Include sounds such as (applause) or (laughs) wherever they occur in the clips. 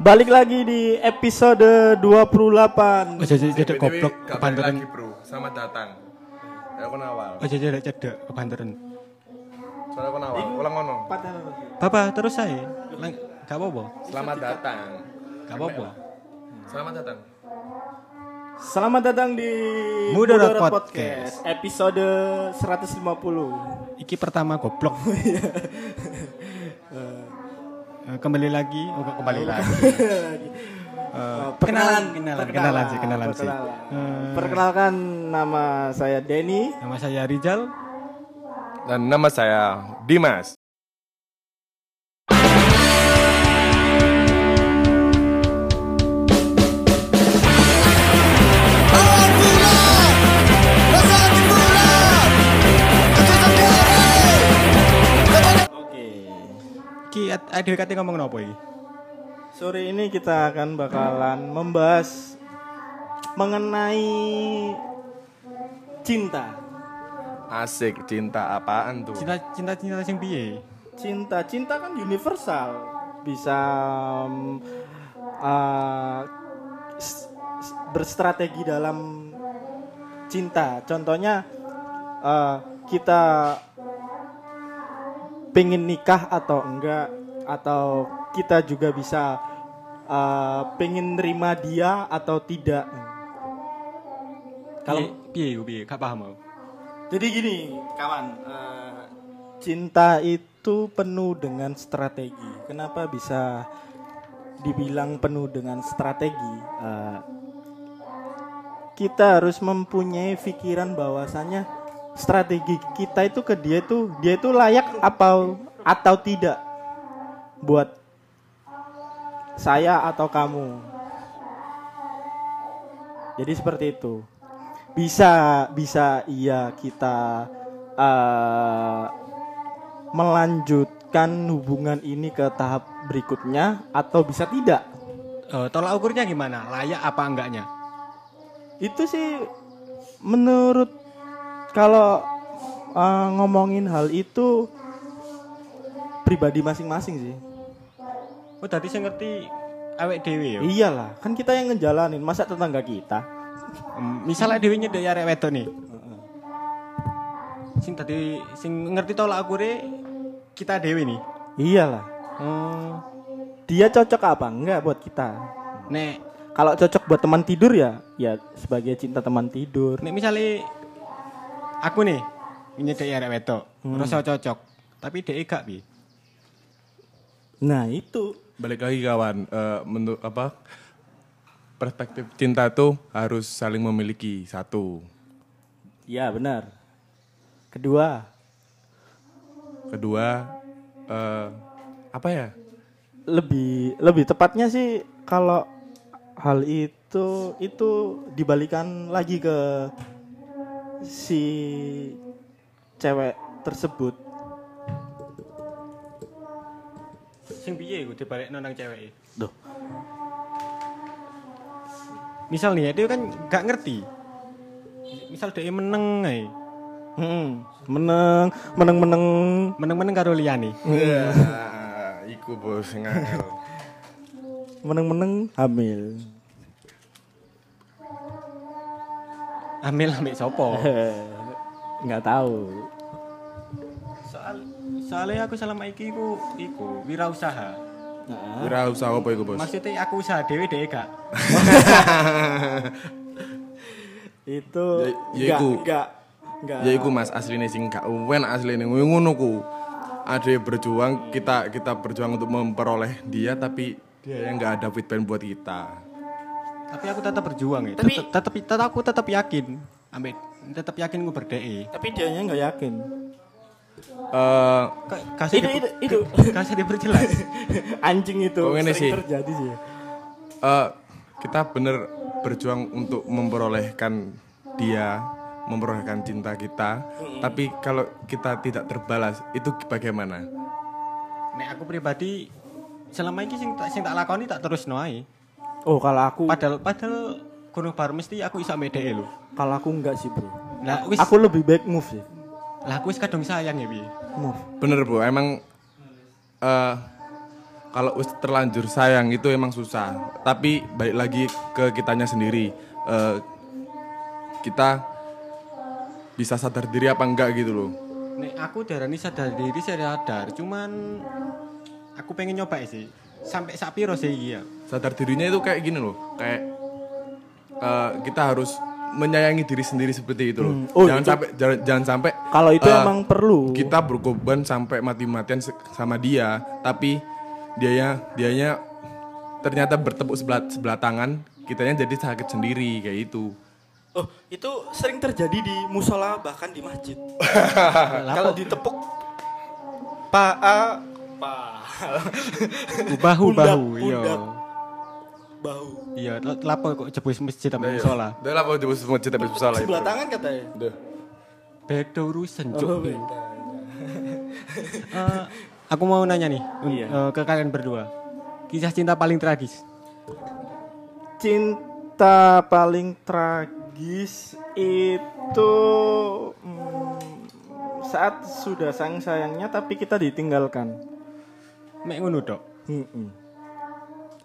Balik lagi di episode 28. Oh jadi cedek goblok kebanteran. lagi bro, selamat datang. Ya aku nawal. Oh jadi cedek kebanteran. Soalnya aku nawal, ulang ngono. Bapak terus saya. Lang, gak apa-apa. Selamat datang. Gak apa-apa. Selamat datang. Selamat datang di Mudarat Mudarat Podcast. episode 150. Iki pertama goblok. (laughs) Eh, kembali lagi, oh kok kembali lagi. Eh, kenalan, kenalan, kenalan sih, kenalan sih. perkenalan. Eh, Perkenalkan nama saya Denny. nama saya Rizal. Dan nama saya Dimas. Ki ada kate ngomong apa iki? Sore ini kita akan bakalan membahas mengenai cinta. Asik, cinta apaan tuh? Cinta cinta cinta sing piye? Cinta, cinta kan universal. Bisa mm, uh, berstrategi dalam cinta. Contohnya uh, kita pengen nikah atau enggak atau kita juga bisa uh, pengen nerima dia atau tidak. Kalau piye piye? Gak paham aku. Jadi gini, kawan, eh, cinta itu penuh dengan strategi. Kenapa bisa dibilang penuh dengan strategi? Eh, kita harus mempunyai pikiran bahwasannya strategi kita itu ke dia itu dia itu layak apa atau tidak buat saya atau kamu. Jadi seperti itu bisa bisa iya kita eh, melanjutkan hubungan ini ke tahap berikutnya atau bisa tidak Eh, tolak ukurnya gimana? Layak apa enggaknya? itu sih menurut kalau eh, ngomongin hal itu pribadi masing-masing sih. Oh tadi saya ngerti awek dewe ya. iyalah kan kita yang ngejalanin. Masa tetangga kita? Misalnya dewe nyedek arek wedok nih. Sing tadi sing ngerti tolak ukure kita dewe nih. iyalah. Oh, dia cocok apa enggak buat kita? Nek kalau cocok buat teman tidur ya ya sebagai cinta teman tidur. nek misalnya aku nih nyedek arek wedok, rasa cocok. Tapi dhek gak bi. Nah itu Balik lagi kawan, Eh, menurut apa? Perspektif cinta tuh harus saling memiliki satu. ya benar. Kedua Kedua, eh, apa ya? lebih lebih tepatnya sih kalau hal itu itu dibalikan lagi ke si cewek tersebut. Sing piye iku dibalik nang cewek. Duh, Misal nih dia kan gak ngerti. Misal dia meneng ae. hmm, meneng meneng meneng. Meneng-meneng karo liyane. Ya, (laughs) iku bos ngangel. meneng meneng hamil. Ambil ambek sopo? (laughs) Nggak tahu. Soal soalnya aku selama iki iku iku wirausaha. Nah, Wira usaha apa iku bos? Maksudnya aku usaha dewe dewe gak. (laughs) itu Ya- ya iku. nggak nggak. ya iku mas asline sing gak uwen asline ngono ku ada berjuang kita kita berjuang untuk memperoleh dia tapi dia yang nggak ada feedback buat kita Tapi aku tetap berjuang ya. Tapi- Tetap, tetap, tetap aku tetap yakin. Ambek tetap yakin gue berdee. Tapi dianya nggak yakin. eh Ka- Kasih Itu di- itu itu. (laughs) kasih diperjelas. (laughs) Anjing itu Oh, ini sering sih. terjadi sih. eh, kita bener berjuang untuk memperolehkan dia memperolehkan cinta kita tapi kalau kita tidak terbalas itu bagaimana Nek aku pribadi selama ini sing tak sing tak lakoni tak terus noai. Oh kalau aku Padahal padahal gunung bar mesti aku iso mede lho. kalau aku enggak sih bro. Lah wis Aku lebih baik move sih. lah aku wis kadung sayang ya piye. Move. bener bu emang eh kalau wis terlanjur sayang itu emang susah. Tapi balik lagi ke kitanya sendiri. Eh, kita bisa sadar diri apa enggak gitu loh. Nek aku darani sadar diri saya sadar, cuman aku pengen nyoba sih. Sampai sak piro sih iya. Sadar dirinya itu kayak gini loh, kayak eh, kita harus menyayangi diri sendiri seperti itu loh. Hmm. Oh, jangan itu- sampai jangan, jangan sampai Kalau itu eh, emang perlu. kita berkorban sampai mati-matian sama dia, tapi dianya dianya ternyata bertepuk sebelah sebelah tangan, kitanya jadi sakit sendiri kayak itu. Oh, itu sering terjadi di musola bahkan di masjid. (laughs) Kalau ditepuk Pak A Pa bahu bahu iya. bahu. Iya, lapo kok jebus masjid sampai musola. Udah lah, mau jebus masjid tapi salah itu. Sebelah tangan katanya. Udah. Beda urusan, Oh, Cuk. beda. Eh, aku mau nanya nih Iya. eh, ke kalian berdua. Kisah cinta paling tragis. Cinta paling tragis itu hmm, saat sudah sayang sayangnya tapi kita ditinggalkan. Mek ngono dok. Mm-mm.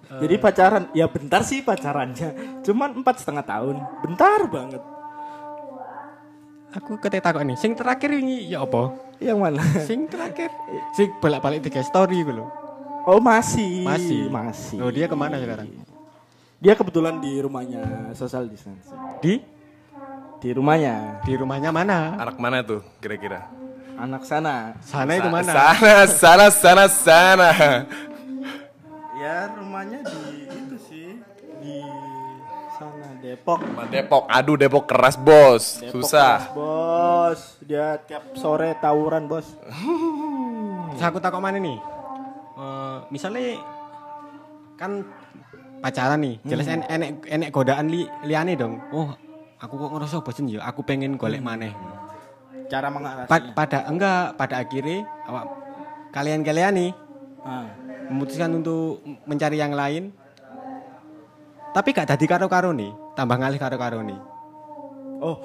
Jadi pacaran, ya bentar sih pacarannya, cuman empat setengah tahun, bentar banget. Aku kete takok nih, sing terakhir ini ya apa? Yang mana? Sing terakhir, sing bolak-balik tiga story gitu loh. Oh masih, Masih, masih. Oh dia ke mana sekarang? Dia kebetulan di rumahnya social distancing. Di Di rumahnya, di rumahnya mana? Anak mana tuh kira-kira? Anak sana. Sana itu mana? Sana, sana, sana, sana. Ya rumahnya di itu sih di sana Depok. Depok, aduh Depok keras bos, Depok susah. keras, bos. Dia tiap sore tawuran bos. Terus aku takut mana nih? Eh, misalnya kan pacaran nih, jelas en- enek enek godaan li, liane dong. Oh, aku kok ngerasa bosen ya, aku pengen golek maneh. Cara mengatasi. Pa- pada enggak, pada akhirnya awak kalian-kalian nih Ah. memutuskan untuk mencari yang lain. Tapi gak jadi karo-karo nih, tambah ngalih karo-karo nih. Oh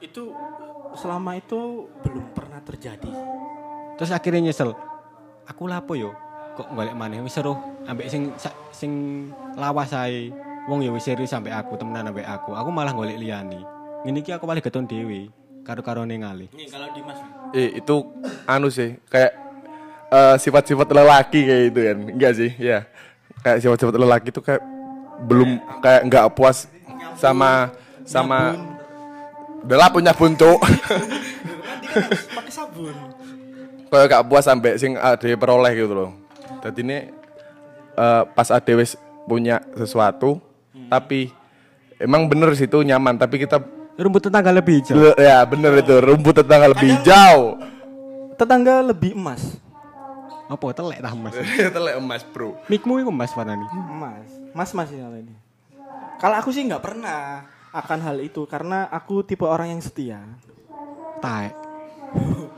itu selama itu belum pernah terjadi. Terus akhirnya nyesel. Aku lapo yo? Kok golek maneh wis seru ambek sing sing lawas ae. Wong ya wis serius sampai aku temenan ambek aku. Aku malah golek liyane. Ngene iki aku paling geton dhewe karo-karone ngalih. Nih kalau Dimas. Eh itu anu sih, kayak eh, sifat-sifat lelaki kayak itu kan, enggak sih? Ya, kayak sifat-sifat lelaki itu kayak belum kayak nggak puas sama sama lah punya buntu Nanti kan harus pakai sabun. kayak gak puas sampai sing ade peroleh gitu loh jadi ini eh, pas ade wis punya sesuatu tapi emang bener sih itu nyaman tapi kita Rumput tetangga lebih hijau. ya bener itu rumput tetangga lebih hijau Tetangga lebih emas. Apa telek tah Mas? (laughs) telek emas bro Mikmu iku Mas warnane. Emas. Mas masih kalau ini. Kalau aku sih nggak pernah akan hal itu karena aku tipe orang yang setia. Taek. (laughs)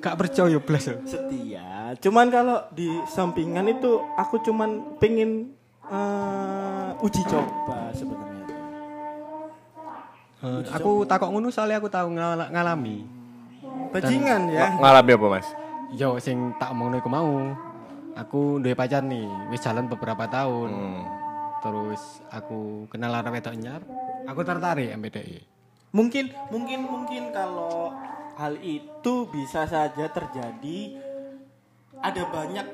Gak percaya blas. Setia. Cuman kalau di sampingan itu aku cuman pengen eh, uji coba sebenarnya. Aku takok ngono soalnya aku tahu ngal- ngalami. Bajingan ya. Ng- ngalami apa mas Yo sing tak omongno iku mau. Aku duwe pacar nih, wis jalan beberapa tahun. Hmm. Terus aku kenal arah wedok anyar. Aku tertarik MPDI. Mungkin mungkin mungkin kalau hal itu bisa saja terjadi ada banyak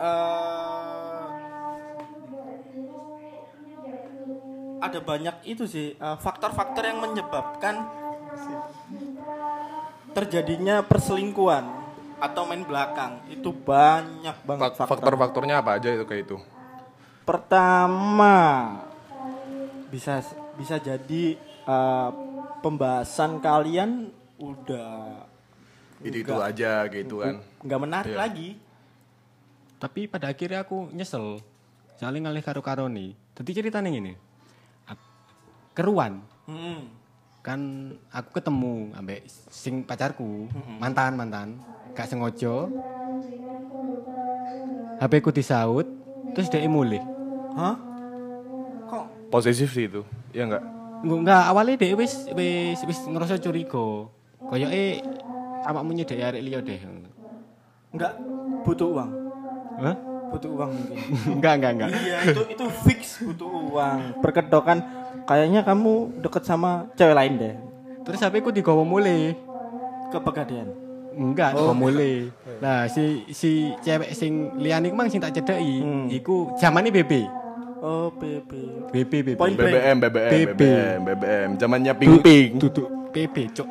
eh, ada banyak itu sih eh, faktor-faktor yang menyebabkan terjadinya perselingkuhan atau main belakang itu banyak banget Fak- faktor. faktor-faktornya apa aja itu kayak itu Pertama bisa bisa jadi eh, pembahasan kalian udah itu itu aja gitu kan nggak menarik Iya. lagi. Tapi pada akhirnya aku nyesel. Soalnya ngalih karo-karo nih. Tadi ceritanya gini. Ak- Keruan. Mm. Kan aku ketemu ambek sing pacarku, mantan mantan, gak sengaja. HP ku disaut, terus dia mulih. Hah? Kok posesif sih itu ya enggak Nggak, enggak awalnya dia wis wis wis ngerasa curiga. Koyoke awakmu nyedek arek liya deh. nggak butuh uang? Hah? butuh uang mungkin. (laughs) enggak, enggak, enggak. iya, itu itu fix butuh uang. Perkedokan kayaknya kamu deket sama cewek lain deh. Terus HP ku digawa mulai. Ke pegadaian. Enggak, oh. mulai. (laughs) Nah, si si cewek sing liyane ku mang sing tak cedeki, Hmm. iku zamane BB. Oh, BB. BB BB. Point. BBM, BBM, BB. BBM, BBM. Zamannya ping-ping. Duduk BB, cok.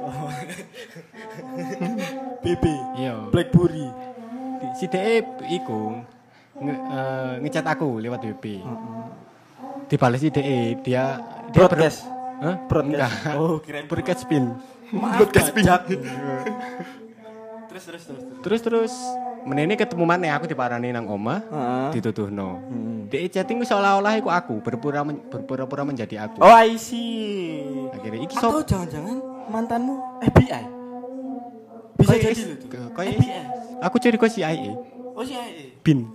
BB. Iya. Blackberry. Si DE iku nge, eh, ngecat aku lewat BB. Si DE, dia dia Broadcast. Hah? Broadcast. Oh, kirain Broadcast spin. Broadcast pajak. terus terus terus. terus. Terus terus menene ketemu mana aku diparani nang oma, Heeh. dituduhno. Hmm. DE chatting seolah-olah iku aku, berpura men- berpura-pura menjadi aku. Oh, I see. Akhirnya iki Atau sop jangan-jangan mantanmu FBI? Bisa jadi is- FBI. Aku curiga CIA. Oh, CIA. Bin.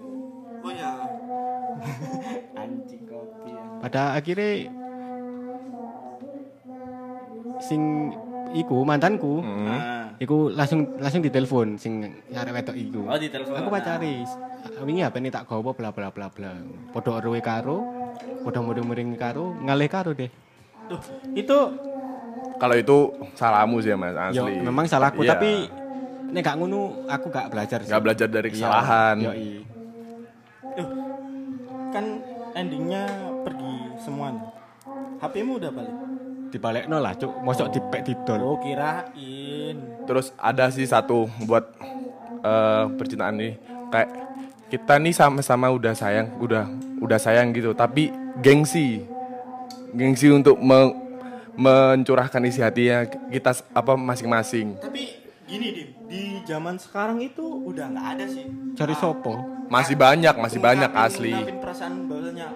Oh ya. (laughs) Ya. Pada akhirnya sing iku mantanku, Ah. iku langsung langsung ditelepon sing arek wedok iku. Oh, ditelepon. Aku pacari. Wingi apa nih tak gawa bla bla bla bla. Padha erowe karo, padha muring-muring karo, ngalih karo deh. Tuh, itu Kalau itu salahmu sih Mas, Yo, asli. memang salahku Iya. tapi nek gak ngono aku gak belajar sih. Nggak belajar dari Iya, kesalahan. yoi. Duh, kan endingnya semuanya. HP-mu udah balik. Dibalekno lah, Cuk. Mosok dipek didol. Oh, kirain. Terus ada sih satu buat eh, percintaan nih kayak kita nih sama-sama udah sayang, udah udah sayang gitu, tapi gengsi. Gengsi untuk me- mencurahkan isi hatinya kita apa masing-masing. Tapi gini, Dim, di zaman sekarang itu udah nggak ada sih. Cari sopo? Masih banyak, masih banyak asli. ungkapin perasaan bahwasanya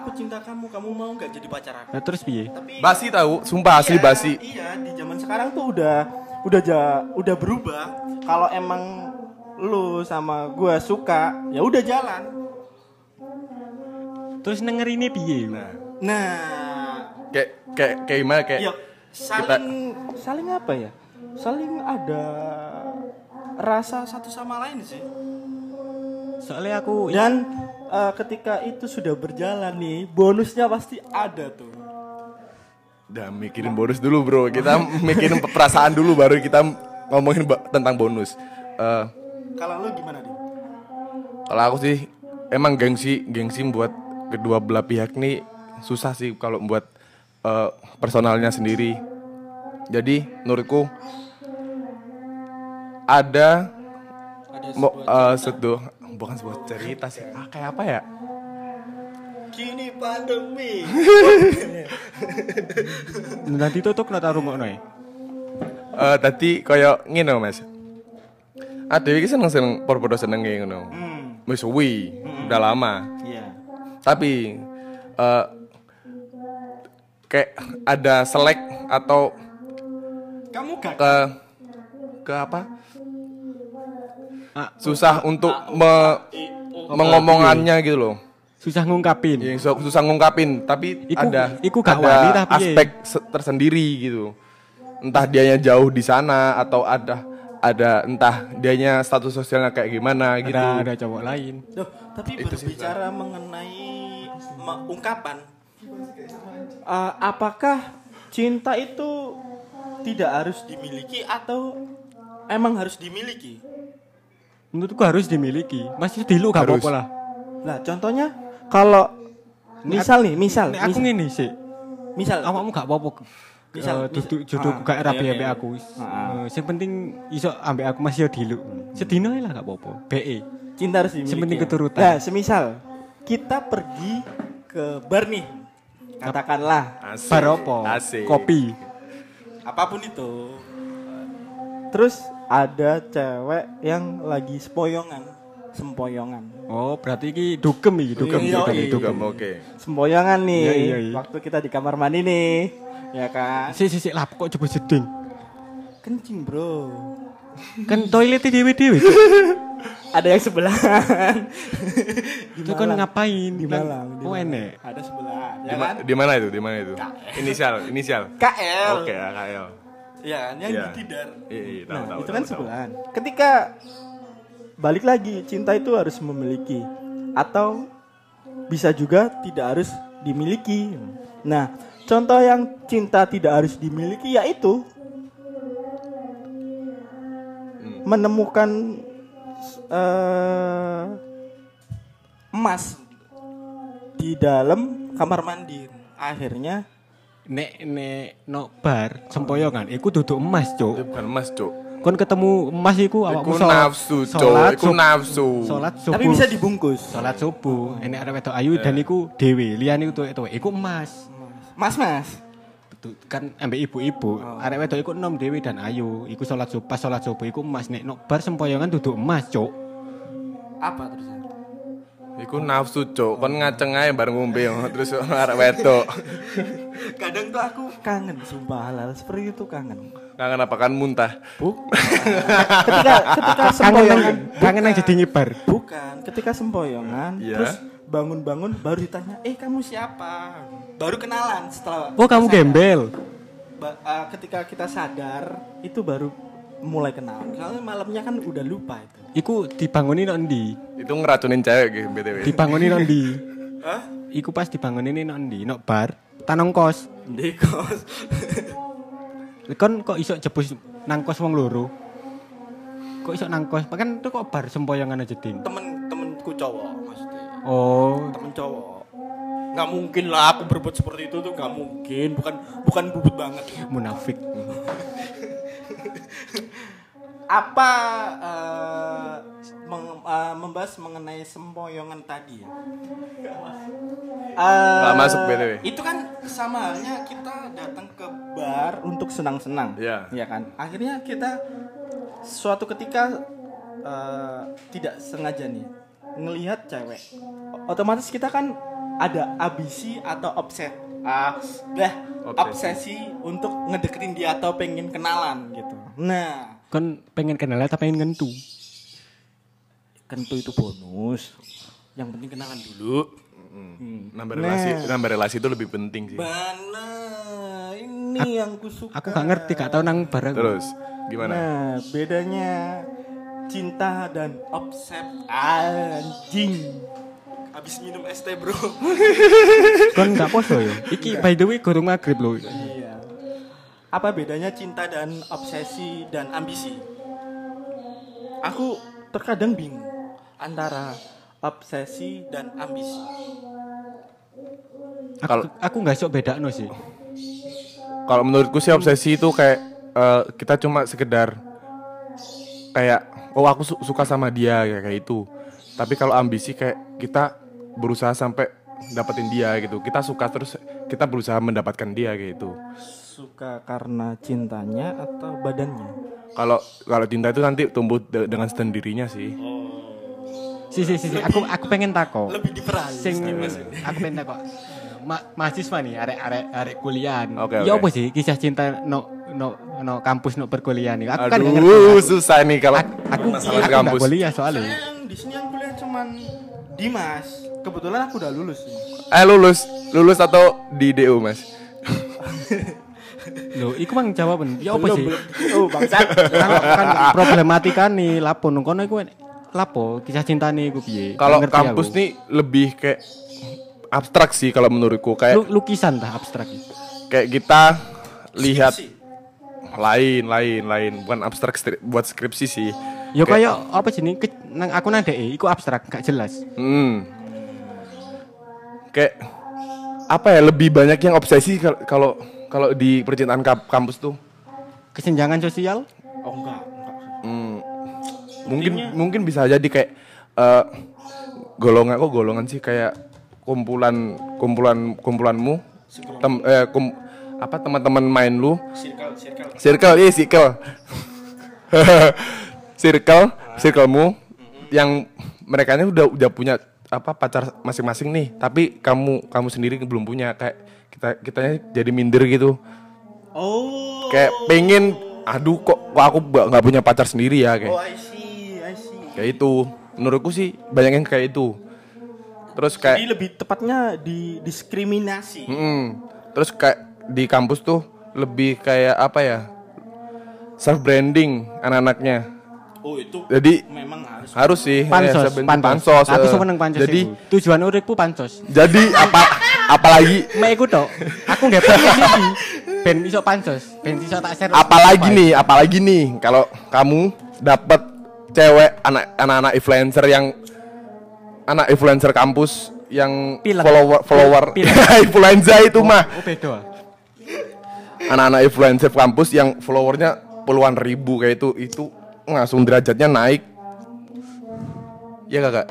aku cinta kamu, kamu mau nggak jadi pacar aku? Nah, terus piye? Tapi Basi tahu, sumpah asli Iya, basi. Iya, di zaman sekarang tuh udah udah ja, udah berubah. Kalau emang lu sama gua suka, ya udah jalan. Terus dengerin piye? Nah, Nah, kayak kayak kayak gimana kayak yuk saling saling apa ya? Saling ada rasa satu sama lain sih. Soalnya aku Dan eh, ketika itu sudah berjalan nih, bonusnya pasti ada tuh. Udah mikirin bonus dulu bro Kita mikirin perasaan dulu baru kita ngomongin tentang bonus Eh, Kalau lu gimana nih? Kalau aku sih Emang gengsi Gengsi buat kedua belah pihak nih Susah sih kalau buat eh, Personalnya sendiri Jadi menurutku Ada Ada sebuah eh, seduh Bukan sebuah cerita sih ah, Kayak apa ya kini pandemi. (laughs) nanti tutup nata rungokno ya. Eh tadi koyo ngene Mas. Ade iki seneng-seneng podo-podo seneng kayak ngono. Hmm, Wis suwi, udah lama. iya. Tapi eh kayak ada selek atau Kamu gak ke ke apa? Ah, Susah untuk me, mengomongannya gitu loh. susah ngungkapin. Yang su- susah ngungkapin, tapi Iku- ada iku gak ada wani tapi ya. aspek se- tersendiri gitu. Entah dianya jauh di sana atau ada ada entah dianya status sosialnya kayak gimana gitu. Ada ada cowok lain. Loh, tapi berbicara mengenai me- ungkapan, eh, apakah cinta itu tidak harus dimiliki atau emang harus dimiliki? Menurutku harus dimiliki. Masih dulu gak apa-apa lah. Lah, contohnya kalau misal nih, misal, Nek aku ngene sih. misal, Awakmu gak apa-apa. Misal, Eh, duduk ah, gak rapi ambek aku. Sing penting iso ambek aku masih dilu. Sedino ae lah gak apa-apa. BE. cinta harus dimiliki. Sepenting ya? keturutan. Nah, semisal kita pergi ke bar nih, katakanlah Asik. Bar apa? Kopi. apa pun itu. Terus ada cewek yang lagi sempoyongan, sempoyongan. Oh, berarti iki dugem iki, dugem. Iya, dugem, iya. dugem. Dugem, oke. semboyangan nih Iya, iya, iya. waktu kita di kamar mandi nih ya kan Si si si lap kok coba jeding. kencing bro Kan toiletnya dewe-dewe. (laughs) ada yang sebelahan Itu kan ngapain? di Malang di Oh enek. ada sebelahan Di, ya kan di mana itu? Di mana itu? Inisial, inisial. KL Oke, ya, KL. Ya kan yang Iya. di Tidar Iya, iya, tahu, nah tahu, itu tahu, kan tahu. sebelahan ketika balik lagi cinta itu harus memiliki atau bisa juga tidak harus dimiliki. Nah, contoh yang cinta tidak harus dimiliki yaitu menemukan eh, emas di dalam kamar mandi. Akhirnya Nek nek no bar sempoyongan iku duduk emas, Cuk. Bukan emas, Cuk. Kon ketemu emas iku awakmu Iku sholat- nafsu, Cuk. sholat Iku nafsu. Sholat subuh. tapi bisa dibungkus. sholat subuh. Enek arek wedok ayu dan iku dhewe, liyane itu itu iku emas. Mas, Mas. Kan ambek ibu-ibu, arek wedok iku enom dhewe dan ayu. Iku sholat subuh, pas sholat subuh iku emas nek no bar sempoyongan duduk emas, Cuk. Apa terus? Iku nafsu, Cuk. Kon ngaceng ae bareng ngombe terus arek wedok. (laughs) Kadang tuh aku kangen sumpah hal-hal seperti itu kangen. Kangen apa kan muntah? Bu. (laughs) ketika ketika Kangen sempoyongan kangen nang jadi ngibar. bukan, ketika sempoyongan Iya. terus bangun-bangun baru ditanya, "Eh, kamu siapa?" Baru kenalan setelah Oh, kamu sadar. gembel. Ba- ah, ketika kita sadar itu baru mulai kenalan. Kalau malamnya kan udah lupa itu. Iku dibangunin nang ndi? Itu ngeracunin cewek gitu, BTW. Dibangunin nang ndi? (laughs) Hah? Iku pas dibangunin nang ndi? Nok bar, tanong kos. Dekos. (laughs) Kon kok iso jebus nang kos wong loro? Kok iso nang kos? Kan itu kok bar sempoyongan aja ding. Temen-temenku cowok maksudnya. Oh, Temen cowok. Nggak mungkin lah aku berbuat seperti itu tuh nggak mungkin. Bukan bukan bubut banget. munafik. (laughs) apa eh, meng- eh, membahas mengenai sempoyongan tadi ya? Nggak masuk, BTW. Itu kan sama halnya kita datang ke bar untuk senang-senang, Iya. ya kan? Akhirnya kita suatu ketika eh, tidak sengaja nih ngelihat cewek, otomatis kita kan ada ambisi atau obses, ah, dah Obsesi. obsesi untuk ngedeketin dia atau pengen kenalan gitu. Nah, Kon pengen kenal atau pengen ngentu? kentu itu bonus. Yang penting kenalan dulu. Nambah relasi, nambah relasi itu lebih penting sih. Bana, ini yang kusuka. Aku gak ngerti, gak tau nang bar aku. Terus gimana? Nah, bedanya cinta dan obses anjing. Habis minum es teh, Bro. Kon gak poso ya? Iki by the way gurung maghrib loh. Apa bedanya cinta dan obsesi dan ambisi? Aku terkadang bingung antara obsesi dan ambisi. Aku, Kalau- aku gak sok beda no sih. Kalau menurutku sih obsesi itu kayak eh, kita cuma sekedar kayak oh aku su- suka sama dia kayak kayak itu. Tapi kalau ambisi kayak kita berusaha sampai dapetin dia gitu. Kita suka terus kita berusaha mendapatkan dia gitu. Suka karena cintanya atau badannya? Kalau kalau cinta itu nanti tumbuh de- dengan sendirinya sih. Si si si, si. aku aku pengen tako. Lebih diperalis. Sing aku pengen tako. Ma mahasiswa nih, arek arek arek kuliahan. Oke, Ya oke. apa sih kisah cinta no no no kampus no perkuliahan nih. Aku kan ngerti. Aduh, susah nih kalau Aku aku, masalah aku kampus. kuliah soalnya. yang di sini yang kuliah cuman Dimas. Kebetulan aku udah lulus. Eh lulus, lulus atau di DU, Mas? Loh, iku mang jawaban. Ya apa sih? Oh, bangsat. kan, kan problematika nih lapo nang kono iku lapo kisah cinta nih iku piye? Kalau kampus aku. nih lebih kayak abstrak sih kalau menurutku kayak Lu- lukisan tah abstrak itu. kayak kita lihat lain lain lain bukan abstrak stri- buat skripsi sih Ya Kayak- apa sih nih ke- nang aku nang DE iku abstrak gak jelas. hmm. kayak apa ya lebih banyak yang obsesi kal- kalau kalau di percintaan kampus tuh Kesenjangan sosial? Oh enggak, enggak. hmm, mungkin mungkin bisa jadi kayak eh, golongan kok golongan sih kayak kumpulan kumpulan kumpulanmu tem, eh, kum- apa teman-teman main lu Circle, circle. circle iya circle (laughs) circle circlemu yang mereka ini udah udah punya apa pacar masing-masing nih tapi kamu kamu sendiri belum punya kayak kita kitanya jadi minder gitu Oh. kayak pengen aduh kok kok aku nggak punya pacar sendiri ya kayak Oh, I see, I see. kayak itu menurutku sih banyak yang kayak itu terus Jadi kayak lebih tepatnya di diskriminasi. Mm-mm. terus kayak di kampus tuh lebih kayak apa ya self branding anak-anaknya Oh itu Jadi memang harus. harus sih Pansos, sebenarnya pansos. Aku eh. seneng pansos Jadi iku. Tujuan uripku pansos. jadi apa apalagi Mek iku tok. Aku nggak pengen iki. Ben iso pansos. Ben iso tak share. apalagi nih apalagi nih kalau kamu dapat cewek anak anak-anak influencer yang anak influencer kampus yang Pilek. follower follower (laughs) influenza itu mah Oh beda. anak-anak influencer kampus yang followernya puluhan ribu kayak itu itu langsung derajatnya naik ya kakak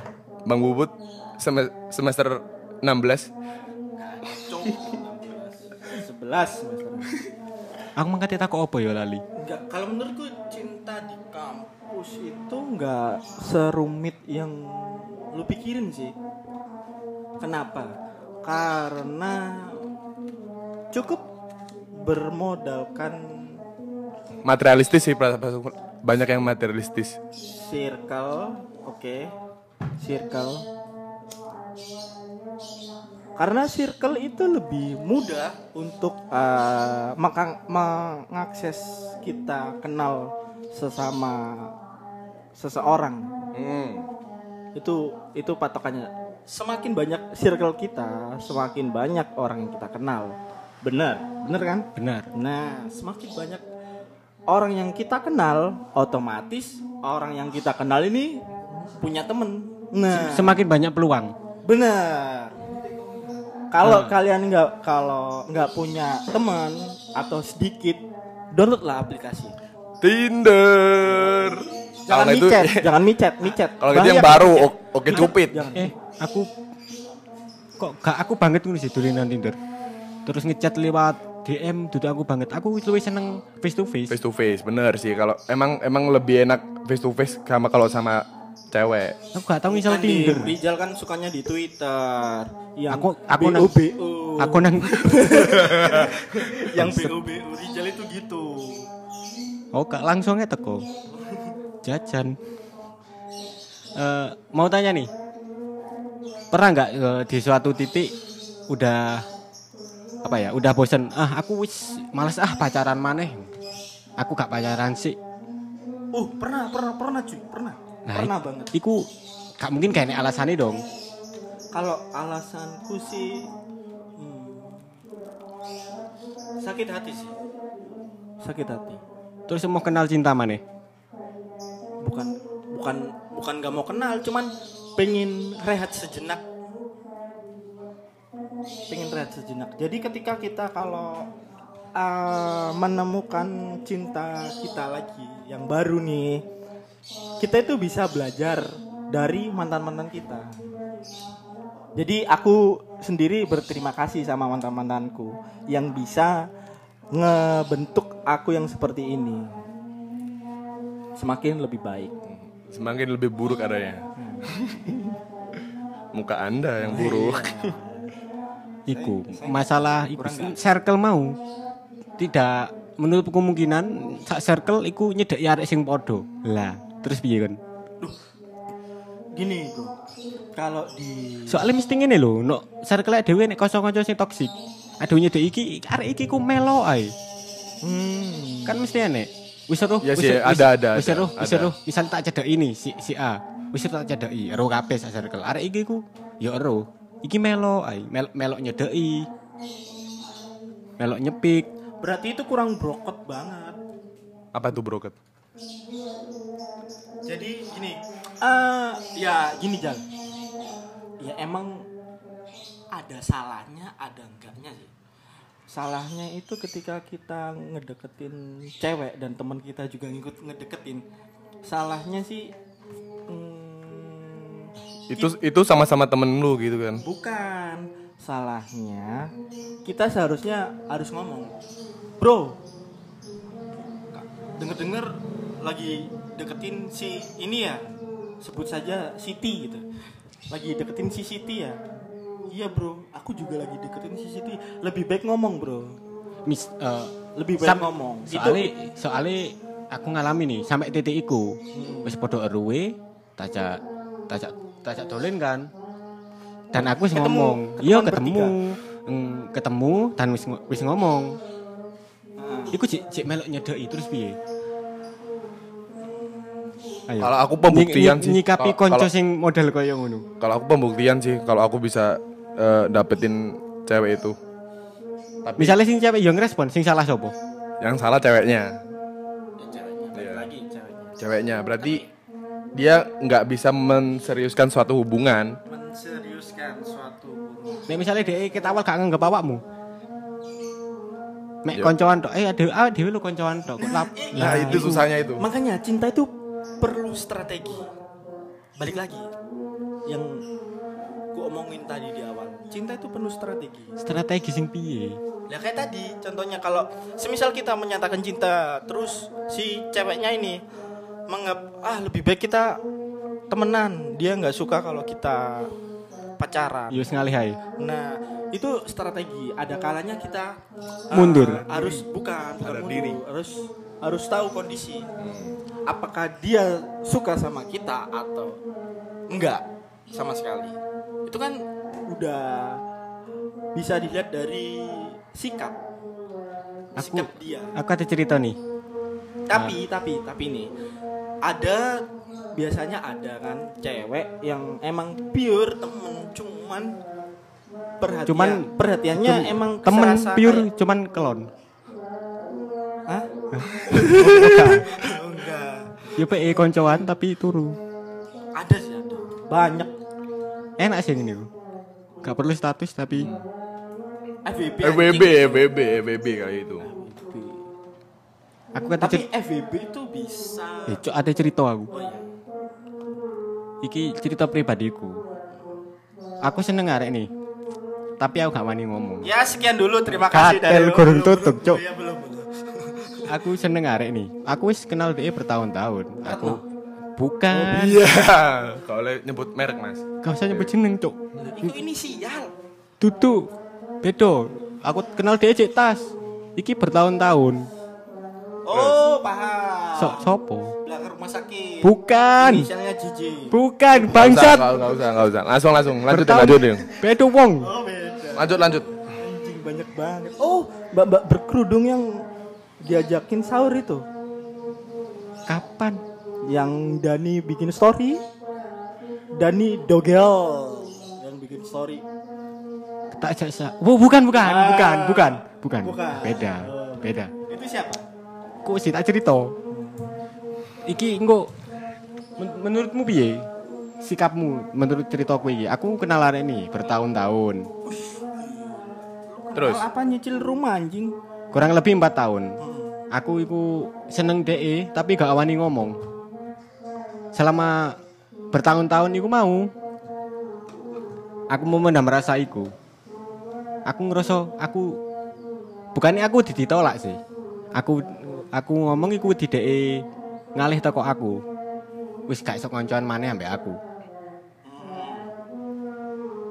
bang bubut sem- semester 16 Sebelas semester. Aku mangkat tak kok apa ya lali. Enggak, kalau menurutku cinta di kampus itu enggak serumit yang lu pikirin sih. Kenapa? Karena cukup bermodalkan materialistis sih banyak yang materialistis circle, oke. Circle. Karena circle itu lebih mudah untuk mengak- mengakses kita kenal sesama seseorang. Itu itu patokannya. Semakin banyak circle kita, semakin banyak orang yang kita kenal. Benar, benar kan? Benar. Nah, semakin banyak orang yang kita kenal, otomatis orang yang kita kenal ini punya temen. Nah, Semakin banyak peluang. benar. Kalau kalian nggak kalau nggak punya teman atau sedikit, downloadlah aplikasi. Tinder Jangan Kalau itu- micet, (laughs) jangan micet, micet. kalau itu yang baru micet. oke cupid Jangan. Eh, aku kok gak aku banget sih dolanan Tinder. Terus ngechat lewat DM duduk aku banget. Aku lebih seneng face to face. face to face bener sih kalau emang emang lebih enak face to face sama kalau sama cewek Aku gak tahu misal Kan di Tinder. Rijal kan sukanya di Twitter. Yang Aku aku nang aku nang yang BO BO Rijal itu gitu. Oh, gak langsungnya teko. Jajan. Eh, mau tanya nih. Pernah nggak eh, di suatu titik udah apa ya? Udah bosen. Ah, aku wis males ah pacaran maneh. Aku gak pacaran sih. Uh, pernah, pernah, pernah cuy, pernah. Nah, pernah banget. Iku gak mungkin kayak alasannya dong. Kalau alasanku sih hmm, sakit hati sih. Sakit hati. Terus mau kenal cinta maneh. Bukan bukan bukan gak mau kenal, cuman pengen rehat sejenak. Pengen rehat sejenak. Jadi ketika kita kalau uh, menemukan cinta kita lagi yang baru nih, kita itu bisa belajar dari mantan-mantan kita. Jadi aku sendiri berterima kasih sama mantan-mantanku yang bisa ngebentuk aku yang seperti ini. Semakin lebih baik. semakin lebih buruk adanya muka anda yang buruk (laughs) Iku masalah iku circle mau tidak menurut kemungkinan sak circle iku nyedek arek sing podo. Lah, terus piye kan? Gini bro, kalau di Soalnya mesti ngene lho, no circle dhewe nek kanca-kanca sing toksik. Aduh nyedek iki arek iki ku melo ae. hmm, Kan mesti enek. Wis seru, Ya sih, ada, ada, Wis seru, wis seru. Misal tak cedek ini si si A. Wis tak cedeki ero kabeh sak circle. Arek iki ku ya ero. Iki melo ae, mel melok nyedeki. Melok nyepik. berarti itu kurang brokot banget. apa tuh broket Jadi gini, eh ya gini Jal. Ya emang ada salahnya, ada enggaknya sih. Salahnya itu ketika kita ngedeketin cewek dan teman kita juga ngikut ngedeketin. Salahnya sih itu itu sama-sama temen lu gitu kan Bukan. Salahnya kita seharusnya harus ngomong. Bro. Denger-denger lagi deketin si ini ya. Sebut saja Siti gitu. Lagi deketin si Siti ya. Iya, Bro. Aku juga lagi deketin si Siti. Lebih baik ngomong, Bro. Mis eh, Lebih baik ngomong. soalnya soalnya aku ngalami nih sampai titik iku wis podo eruwe tajak tajak tajak dolen kan dan aku wis Ketemu, ngomong iya ketemu Mm, ketemu dan wis wis ngomong Heeh. iku cek cek melok nyedeki terus piye Ayo. Kalau aku pembuktian Nyi- sih. Nyikapi konco sing model koyo ngono. Kalau aku pembuktian sih, kalau aku bisa eh, dapetin cewek itu. Tapi Misalnya sing cewek yo ngerespon, sing salah sopo? yang salah ceweknya. Iya. lagi ceweknya Ceweknya berarti dia nggak bisa menseriuskan suatu hubungan. menseriuskan suatu hubungan Nek misalnya dia kita awal gak nganggep awakmu. Mek Yo. koncoan tok, eh ada ah lu koncoan tok. Kok lap. Nah, itu susahnya itu. makanya cinta itu perlu strategi balik lagi yang ku omongin tadi di awal cinta itu penuh strategi Strategi sing piye? Ya kayak tadi, contohnya kalau semisal kita menyatakan cinta, terus si ceweknya ini menganggap ah lebih baik kita temenan, dia nggak suka kalau kita pacaran. Yo ngalih ae. Nah itu strategi. Ada kalanya kita ah, Mundur. harus bukan, bukan Sadar mundur, diri. harus harus tahu kondisi. Apakah dia suka sama kita atau enggak sama sekali. Itu kan udah bisa dilihat dari sikap. Aku Sikap dia. aku ada cerita nih. Tapi tapi tapi nih ada biasanya ada kan cewek yang emang pure temen cuman perhatian Cuman perhatiannya cum- emang temen pure kayak- cuman kelon. Hah? (laughs) enggak. Yo PE koncoan tapi turu. Ada sih ada. Banyak Enak sih ini. Gak perlu status tapi. FBB, anjing. FBB, FBB kayak itu. Aku kata Tapi. FVB itu bisa. Eh, Cok, ada cerita aku. Oh iya. Iki cerita pribadiku. Aku seneng arek nih. Tapi aku gak wani ngomong. Ya sekian dulu terima kasih Katel dari kurun tutup, Cok. Iya belum belum. (laughs) Aku seneng arek nih. Aku wis kenal dia bertahun-tahun. Aku bukan. Iya. (laughs) Kalau boleh nyebut merek, Mas. Gak usah nyebut jeneng, Cok. Itu inisial. Tutu. Bedo. Aku kenal dia cek tas. Iki bertahun-tahun. Oh, paham. Sok sopo? belakang rumah sakit. Bukan. Inisialnya JJ. Bukan usah, bangsat. Nggak nggak usah, nggak usah. Langsung, langsung. Lanjutin, Bertahun- lanjutin. Bedo wong. Oh, beda. Lanjut, lanjut. Anjing banyak banget. Oh, mbak-mbak berkerudung yang diajakin sahur itu. Kapan? Yang Dani bikin story. Dani Dogel yang bikin story. Tak jasa. Oh, bukan, bukan, Ah. bukan, bukan, bukan. Bukan. Beda, Oh. beda. Itu siapa? Kok sih tak cerita? Iki engko men- menurutmu piye? Sikapmu menurut ceritaku iki. Aku kenal arek ini bertahun-tahun. Terus. Apa nyicil rumah anjing? Kurang lebih empat tahun. Aku iku seneng DE tapi gak wani ngomong. Selama bertahun-tahun iku mau. Aku mau mendam rasa iku. Aku ngerasa aku bukannya aku ditolak sih. Aku aku ngomong iku di DE ngalih toko aku. Wis gak iso koncoan maneh ambek aku.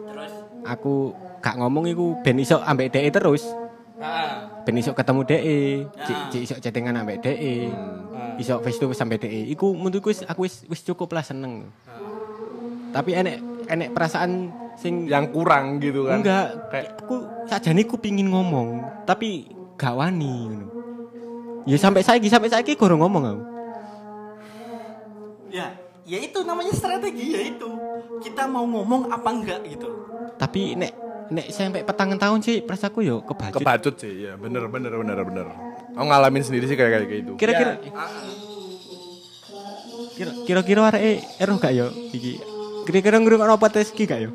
Terus? Aku gak ngomong iku ben iso ambek DE terus. Ah. ben iso ketemu DE, cik cik iso chattingan ambek DE. Ah. Iso face to face sampai DE. Iku menurutku wis aku wis wis cukup lah seneng. Tapi enek enek perasaan sing Yang kurang gitu kan. enggak Kayak aku sajane ku pingin ngomong, tapi gak wani ngono. Ya sampai saiki sampai saiki gorong ngomong aku. Ya, ya itu namanya strategi ya itu. Kita mau ngomong apa enggak gitu. Tapi nek nek sampai petangan tahun sih perasaku yo kebacut. kebacut sih, ya bener, bener, bener, bener. Aku ngalamin sendiri sih kayak kayak gitu. Kira-kira Ya, kira- kira-kira arek eroh gak yo iki? Kira-kira ngrungokno podcast iki gak yo?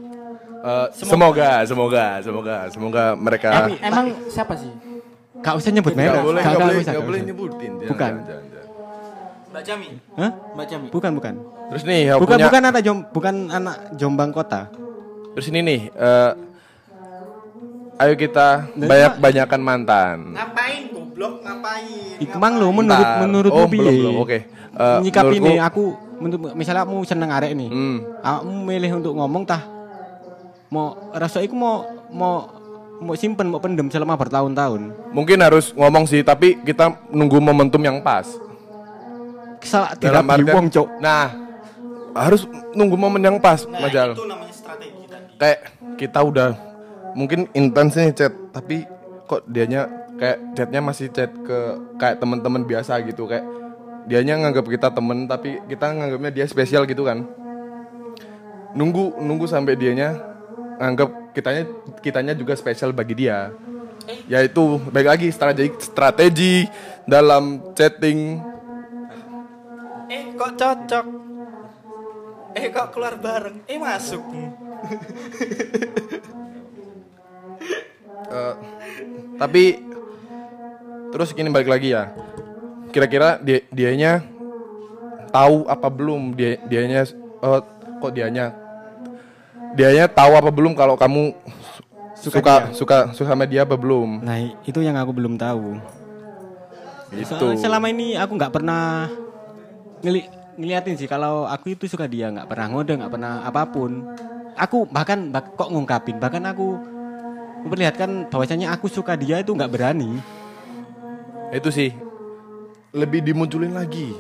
Eh, semoga, semoga, semoga, semoga mereka Em- emang siapa sih? Gak usah nyebut merek. boleh, Gak- boleh, usah, gak boleh usah. nyebutin. Jangan, Bukan. jangan, jangan, jangan. Mbak Jami. Hah? Mbak Jami. Bukan, bukan. Terus nih, aku Bukan punya, bukan anak Jom, bukan anak Jombang kota. terus ini nih, eh, ayo kita banyak banyakan mantan. Ngapain goblok? Ngapain? Ikmang lo menurut Bentar. menurutmu oh, belum, belum. Oke. Eh, Nyikapi menurutku- nih aku menurut misalnya kamu seneng arek nih. Hmm. Kamu milih untuk ngomong tah mau rasa iku mau mau mau simpen mau pendem selama bertahun-tahun. Mungkin harus ngomong sih, tapi kita nunggu momentum yang pas. Dalam tidak artian- wong, Cok. Nah, harus nunggu momen yang pas, Nah, Majal. itu namanya strategi tadi. Kayak kita udah mungkin intens nih chat, tapi kok dianya kayak chatnya masih chat ke kayak teman-teman biasa gitu kayak dianya nganggap kita temen tapi kita nganggapnya dia spesial gitu kan nunggu nunggu sampai dianya nganggap kitanya kitanya juga spesial bagi dia yaitu baik lagi strategi strategi dalam chatting Eh kok cocok? Eh kok keluar bareng? Eh masuk. (laughs) Eh, tapi terus gini balik lagi ya kira-kira dia dianya tahu apa belum dia dianya eh, kok dianya dianya tahu apa belum kalau kamu Suka suka dia. suka suka sama dia apa belum Nah, itu yang aku belum tahu. Gitu. Soalnya selama ini aku nggak pernah ngeli ngeliatin sih kalau aku itu suka dia nggak pernah ngode nggak pernah apa pun. Aku bahkan bak- kok ngungkapin bahkan aku memperlihatkan bahwasanya aku suka dia itu nggak berani. itu sih lebih dimunculin lagi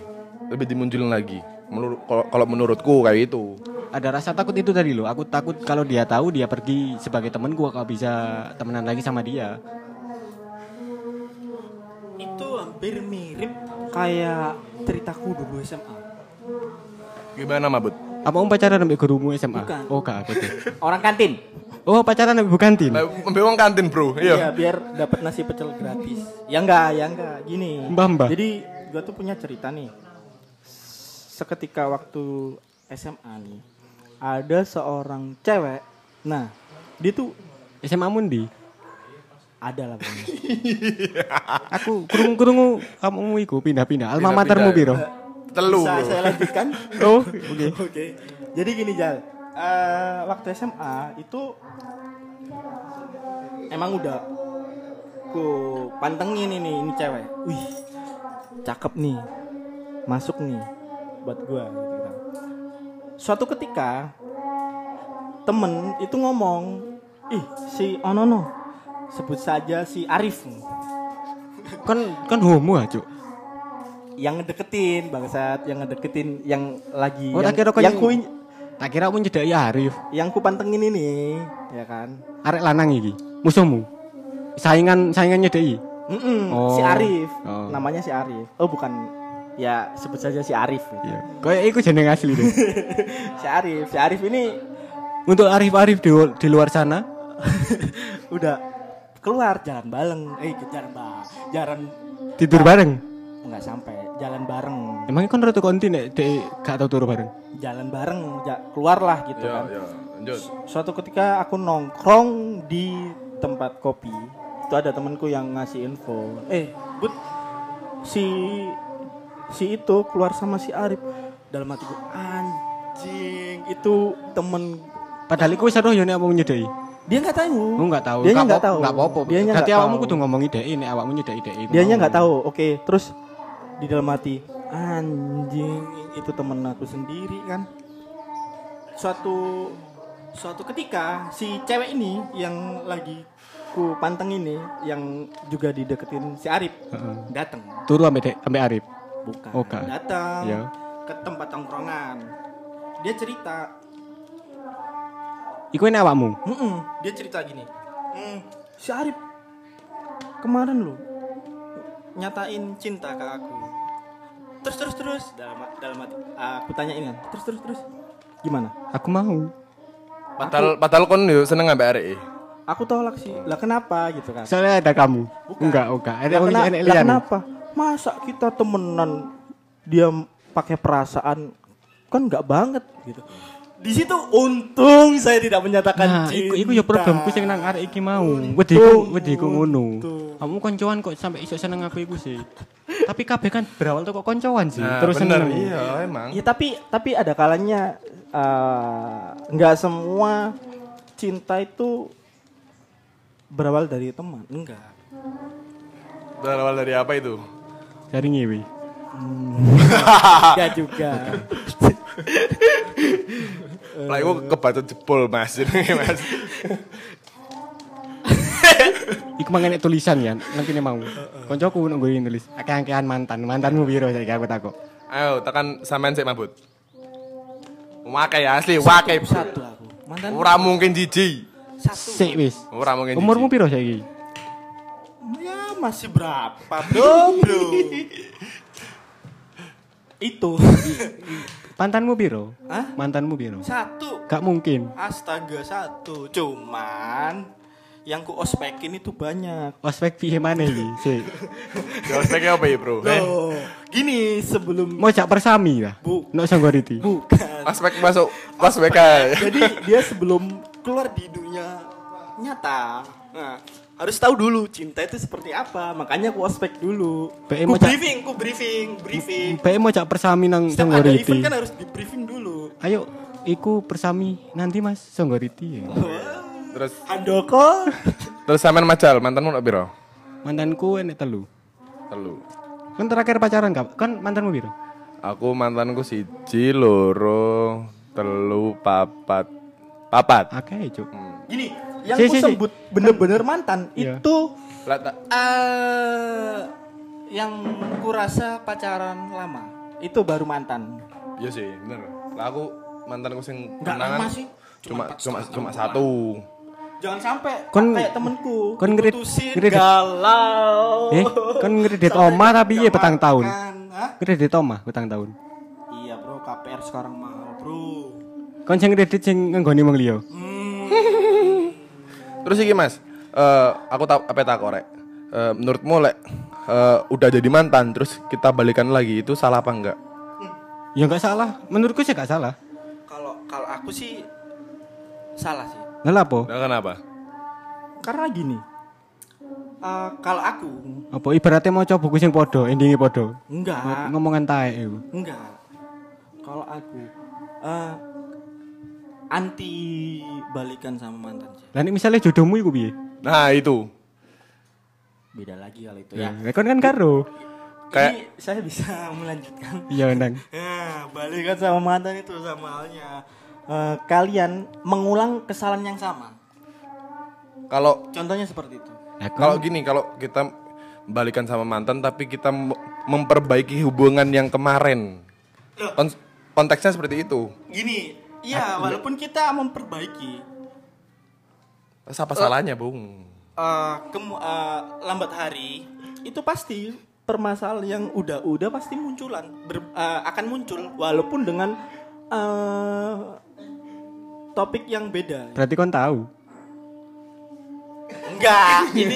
lebih dimunculin lagi menurut kalau kalau menurutku kayak itu Ada rasa takut itu tadi loh. Aku takut kalau dia tahu dia pergi sebagai temanku aku bisa temenan lagi sama dia. Itu hampir mirip kayak ceritaku dulu SMA. gimana mabut Apa om pacaran sampai gurumu SMA? Bukan. Oh kak. (laughs) Orang kantin. Oh pacaran sampai bukan tin. Ambil uang kantin bro Iya, iya biar dapat nasi pecel gratis. Ya enggak, ya enggak. Gini. Mbah, mbah. Jadi gua tuh punya cerita nih. Seketika waktu SMA nih, ada seorang cewek. Nah, dia tuh SMA Mundi. ada lah. (laughs) Aku kurung-kurungu kamu iku pindah-pindah. Alma Pindah-pindah. matermu piro? telu Bisa saya lanjutkan? (laughs) Oh, oke. Oke. Jadi gini Jal, Eh, waktu SMA itu emang udah ku pantengin ini ini cewek. Wih, cakep nih, masuk nih buat gua gitu. Suatu ketika temen itu ngomong, ih si Onono sebut saja si Arif Kan kan homo ah, Cuk. yang ngedeketin bangsat yang ngedeketin yang lagi Oh, yang, tak kira yang yang- ku Tak kira aku nyedaki Arif. yang ku pantengin ini ya kan Arek lanang iki. Musuhmu. Saingan saingan nyedaki. Mm-mm, Oh. si Arif Oh. namanya si Arif oh bukan ya sebut saja si Arif gitu. Iya. Kayak iku jeneng asli deh. (laughs) si Arif si Arif ini Untuk Arif-Arif di, di luar sana, (laughs) udah keluar jalan bareng eh jalan bareng jalan tidur bareng. nggak sampai jalan bareng Emangnya kan ratu konti nek gak tau turu bareng. jalan bareng ja- keluar lah gitu ya kan ya lanjut suatu ketika aku nongkrong di tempat kopi itu ada temanku yang ngasih info eh but si si itu keluar sama si Arif dalam hatiku anjing itu temen Padahal iku wis seru yo nek awakmu nyedaki. dia nggak tahu Lu enggak tahu. dia Gak nggak tahu Gak apa-apa. dia nggak Berarti awakmu tahu kudu ngomong ideki nek awakmu nyedaki ideki. dia nggak tahu oke terus di dalam hati anjing itu temen aku sendiri kan suatu suatu ketika si cewek ini yang lagi ku panteng ini yang juga dideketin si Arif datang Turu ambek ambek Arif. Bukan Oh, Kak. datang Ya. ke tempat tongkrongan dia cerita Iku nek awakmu. "Mm-mm." dia cerita gini "Mm, si Arif kemarin lo nyatain cinta ke aku terus terus terus dalam dalam hati aku tanyain kan terus terus terus gimana Aku mau. padahal padahal kon yo seneng ambek arek aku tolak sih lah kenapa gitu kan Soalnya ada kamu. Bukan. Enggak, enggak. Ada kena- kenapa masa kita temenan dia pakai perasaan kan nggak banget gitu di situ untung saya tidak menyatakan Nah, cinta iku iku ya problemku sing nang arek iki mau. Wediku wediku ngono. Kamu koncoan kok sampai iso seneng aku iku sih. Tapi kabeh kan berawal tuh kok koncoan sih. Nah, Terus bener, seneng. iya emang Ya tapi tapi ada kalanya eh, nggak semua cinta itu berawal dari teman, enggak. berawal dari apa itu Dari ngewe. Enggak juga. (laughs) lah iku kebaca jebol mas (laughs) mas Iku mangane tulisan ya, nanti mau. Koncoku nunggu nulis. Akeh-akehan mantan. Mantanmu piro saiki aku takut. ayo tekan sampean sik mabut wakai asli wakai Satu aku. Mantan ora mungkin jiji satu. Sik wis. ora mungkin Umurmu piro saiki? Ya masih berapa, (laughs) Bro? Bro. Itu. Mantanmu biro? Hah? Mantanmu biro? Satu. Gak mungkin. Astaga satu. Cuman yang ku ospekin itu banyak. Ospek piye mana iki? Sik. (laughs) Ospeknya apa ya bro? Eh, Loh, gini sebelum Mau jak persami lah. Bu. Nok Songgoriti. bukan. Aspek masuk aspek aja. Jadi dia sebelum keluar di dunia nyata, nah, harus tahu dulu cinta itu seperti apa. Makanya aku ospek dulu. PM Ku briefing, ku briefing, briefing. Bae mau jak persami nang Songgoriti. event kan harus di briefing dulu. Ayo iku persami nanti Mas Songgoriti. Terus Andoko, (laughs) terus sampean majal mantanmu nak biro? Mantanku enek telu. Telu. Kan terakhir pacaran kap? Kan mantanmu biro? Aku mantanku siji, loro, telu, papat. Papat. Akeh, Cuk. gini, yang Si, ku si, si. sebut bener-bener mantan Iya. itu Lah, tak- eh yang kurasa pacaran lama. Itu baru mantan. Iya sih, bener. Lah aku mantanku sing kenangan lama sih, Cuma cuma cuma cuma satu. Jangan sampai Kon- kayak temenku. kon ngerit- ngerit- galau. Eh, kon ngredit omah tapi iya petang tahun. Kredit omah petang tahun. Iya bro, KPR sekarang mahal bro. Kon sing kredit sing nggoni wong liya. (laughs) Terus iki Mas, eh aku tak apa tak korek. Eh, menurutmu lek eh, udah jadi mantan terus kita balikan lagi itu salah apa enggak? Ya enggak salah. Menurutku sih enggak salah. Kalau kalau aku sih salah sih. Lah apa? Nah, kenapa? Karena gini. eh, kalau aku Apa ibaratnya mau coba buku sing podo, endinge podo. enggak, Ngomongan taek iku. enggak. Kalau aku eh, anti balikan sama mantan sih. Lah nek misalnya jodohmu iku piye? Nah, itu. Beda lagi kalau itu ya. Ya kon kan karo. Kayak- Ini saya bisa (laughs) melanjutkan. Iya, Nang. (laughs) Ya, balikan sama mantan itu sama halnya eh, kalian mengulang kesalahan yang sama. Kalau Contohnya seperti itu. Lah kalau kon gini, kalau kita balikan sama mantan tapi kita memperbaiki hubungan yang kemarin. Kon- konteksnya seperti itu. Gini, iya walaupun kita memperbaiki apa salahnya, Bung? eh, kemu- eh, lambat hari itu pasti permasalahan yang udah-udah pasti munculan ber- eh, akan muncul walaupun dengan eh, topik yang beda. berarti kon tahu. Enggak, (laughs) ini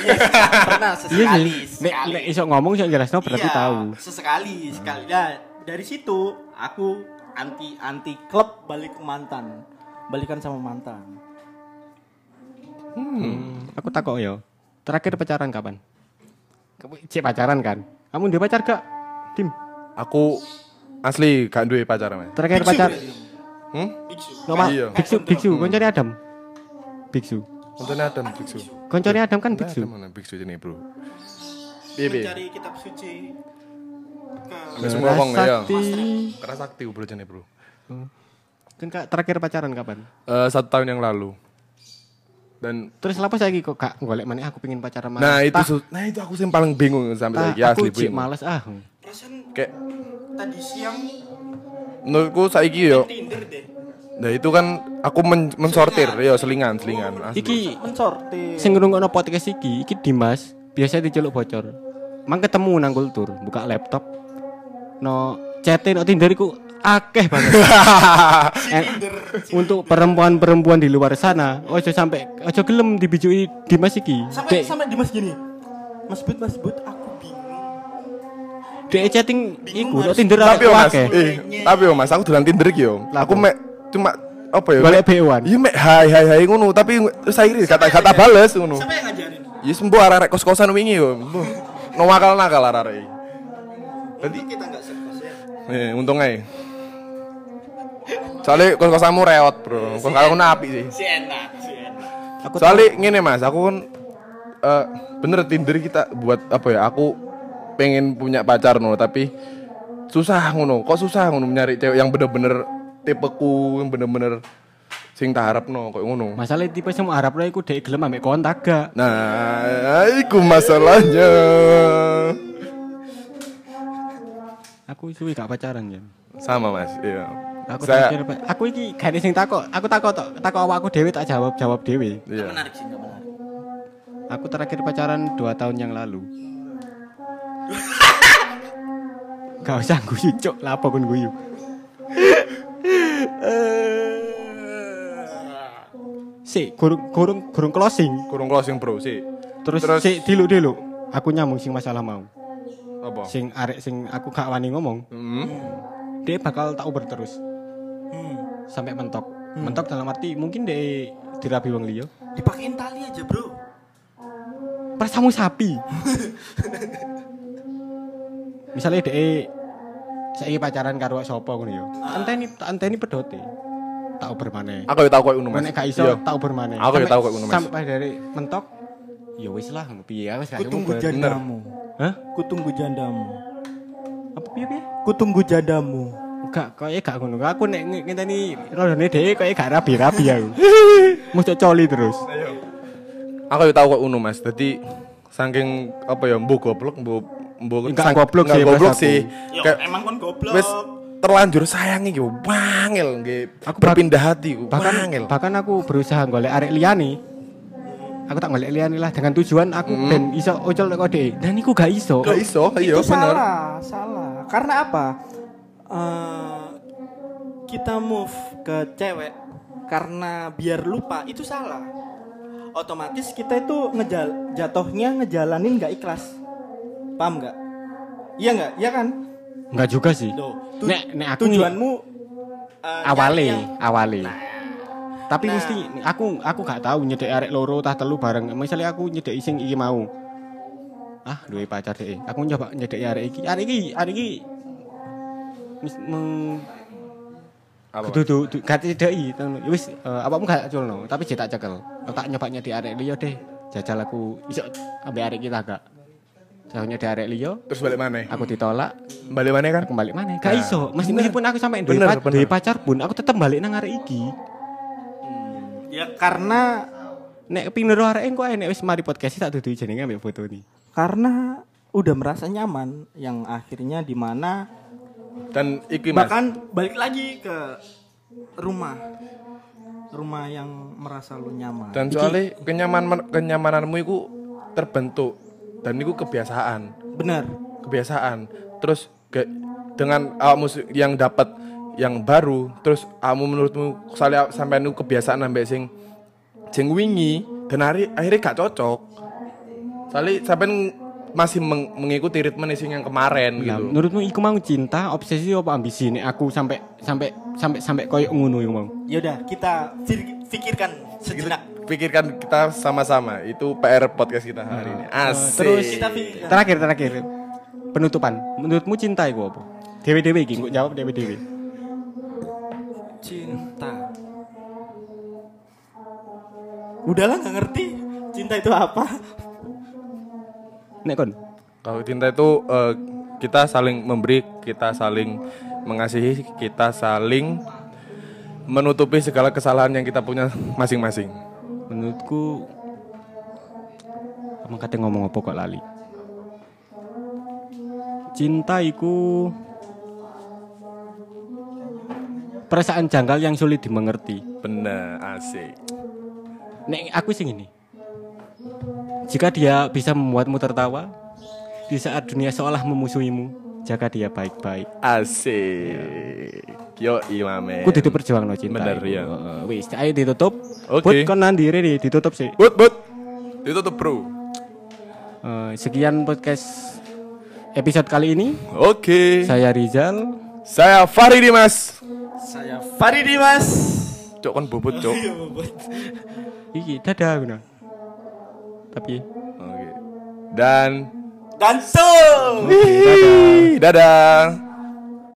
Iya, pernah Iya sesekali. Nek nek iso ngomong iso jelasno berarti Iya, tahu. Sesekali, sekali. Nah, dari situ aku anti anti klub balik ke mantan. Balikan sama mantan. Hmm, aku takok yo. Terakhir pacaran kapan? Kamu cek pacaran kan? Kamu dia pacar gak? Tim. Aku asli gak duwe pacar, Mas. Terakhir Biksu pacar. berarti. Hmm? Biksu. Iya. biksu, biksu, koncone Adam. Biksu. Koncone Adam biksu. Koncone Adam kan biksu. mana biksu ini, Bro? Piye, piye? Mencari kitab suci. Semua wong ya. Sakti. Karena sakti bro jane, Bro. Kan kak terakhir pacaran kapan? Eh, satu tahun yang lalu. Dan Terus lapo saiki kok gak golek maneh aku pengen pacaran maneh. nah itu su- nah itu aku yang paling bingung sampai aku asli cik bingung. males ah. Perasaan Kayak tadi siang menurutku saiki yo. Nah itu kan aku men- mensortir ya selingan selingan asli. Iki Mensortir. sing ngrungokno podcast iki, iki Dimas, biasa diceluk bocor. Mang ketemu nang kultur, buka laptop. No chatin no Tinder iku akeh banget. (laughs) Eh, untuk perempuan-perempuan di luar sana, ojo sampai ojo gelem dibijui Dimas iki. Sampai Dek, sampai di mas gini. Mas Bud, Mas Bud, aku bingung. dek chatting iku no Tinder tapi yo Mas, akeh. eh, tapi yo Mas aku dolan Tinder iki yo. Aku mek cuma apa ya? Golek BO-an. Iya mek hai hai hai ngono tapi terus akhirnya kata kata bales ngono. Siapa yang ngajarin? Ya sembuh arek kos-kosan wingi yo. No nakal nakal arek. Nanti kita nggak sekos ya. Eh, untung ae. Soalnya kos-kosanmu reot, Bro. Kos aku napi sih. Si enak, si enak. Aku Soalnya ngene Mas, aku kan eh, bener Tinder kita buat apa ya? Aku pengen punya pacar no, tapi susah ngono. Kok susah ngono nyari cewek yang bener-bener tipeku, yang bener-bener sing tak harapno kok ngono. Masalah tipe semua Arab lah iku dek gelem ambek kontak gak. Nah, itu masalahnya. Aku suwi gak pacaran ya. Sama Mas, iya. Aku Saya terakhir aku iki gak sing takok. Aku takok tok, takok awakku dhewe tak jawab jawab dhewe. iya. Menarik sih, menarik. Aku terakhir pacaran 2 tahun yang lalu. (laughs) Gak usah guyu, cok. Lapo kon guyu. (laughs) Si, kurung kurung kurung closing. Kurung closing bro sih. Terus, Terus- si dilu dilu. Aku nyambung sing masalah mau. Apa? Sing arek sing aku gak wani ngomong, Hmm. dia bakal tak uber terus Hmm. sampai mentok. Mentok dalam arti mungkin dia dirabi wong liya. Dipakein tali aja, Bro. Prasamu sapi. (laughs) Misalnya dia saya pacaran karo sapa ngono ya. Tak Anteni anteni pedote. Tak uber maneh. Aku ya tahu kok ngono Mas. Nek gak iso Iya. tak uber maneh. Aku ya Sampai- tahu kok ngono, Mas. Sampai dari mentok ya wis lah piye ya wis gak Ku tunggu uber. jandamu. Hah? Ku tunggu jandamu. Apa piye piye? Ku tunggu jandamu. Enggak, koyo gak ngono. Aku nek nge- ngenteni rodone dhewe koyo gak rabi-rabi aku. (laughs) Mesti coli terus. Aku ya tahu kok ngono Mas. Dadi saking apa ya mbok goblok mbok mbok Enggak sang- goblok enggak sih, goblok aku. sih. Yo, Kayak emang kon goblok. wis terlanjur sayangi gitu bangil nggih Aku berpindah hati bahkan bangil bahkan aku berusaha golek arek liyane aku tak golek liyane lah dengan tujuan aku ben iso ocol nek kode dan iku gak iso gak iso iya itu bener salah, salah. Karena apa? Eh, kita move ke cewek karena biar lupa itu salah. Otomatis kita itu ngejal jatuhnya ngejalanin nggak ikhlas. Paham nggak? Iya nggak? Iya kan? Enggak juga sih Loh, tu- nek nek aku tujuanmu eh, awale yang- awale tapi Nah. mesti aku aku gak tahu nyedek arek loro tah telu bareng misalnya aku nyedek sing iki mau ah duwe pacar deh aku nyoba nyedek arek iki arek iki arek iki mis meng apa Kudu du, du, gak cedeki. Ya Wis eh, apamu gak culno, tapi cetak cekel. Aku tak nyoba nyedi arek liya deh. Jajal aku iso ambek arek kita gak. Jauh nyedi arek liya, terus balik mana aku ditolak, balik mana kan aku balik mana? Gak Nah, iso. Meski- Meskipun aku sampai duwe Bener, pa- bener. duwe pacar pun, aku tetep balik nang arek iki. Ya karena Nek pinero arek engko ae nek wis mari podcast tak dudu jenenge ambek foto ni. karena udah merasa nyaman yang akhirnya di mana dan iki mas bahkan balik lagi ke rumah rumah yang merasa lu nyaman dan soalnya kenyaman kenyamananmu itu terbentuk dan itu kebiasaan. Bener kebiasaan. Terus ke, dengan awakmu yang dapat yang baru terus kamu menurutmu soalnya sampai nu kebiasaan sampai sing sing wingi dan hari akhirnya gak cocok. Soalnya sampai masih meng- mengikuti ritme sing yang kemarin Nah, gitu. menurutmu iku mau cinta, obsesi apa ambisi? Nek aku sampai sampai sampai sampai koyo ngono iku mau. yaudah kita pikirkan sejenak pikirkan kita sama-sama. Itu PR podcast kita hari ini. Asik. terus kita pikirkan terakhir terakhir. Penutupan. Menurutmu cinta itu apa? Dewe iki kok jawab dewe dewe cinta. Udahlah nggak ngerti. Cinta itu apa? Nek kon Kalau cinta itu eh, kita saling memberi, kita saling mengasihi, kita saling menutupi segala kesalahan yang kita punya masing-masing. Menurutku emang kate ngomong apa kok lali cinta iku perasaan janggal yang sulit dimengerti Bener, asik. nek aku sing ini jika dia bisa membuatmu tertawa di saat dunia seolah memusuhimu jaga dia baik-baik Asik. Yo imame. Aku ditutup perjuangan no cinta. Bener, iya. Heeh, Wis, ayo ditutup. Oke. Buat kon nandire nih, ditutup sih. But but. Itu tuh bro. Eh, sekian podcast episode kali ini. Oke. Saya Rizal. Saya Fahri Dimas. saya Fari Dimas Cok kan bobot cok. (laughs) Iki dadah guna. Tapi Oke. Dan gantung dadah. dadah.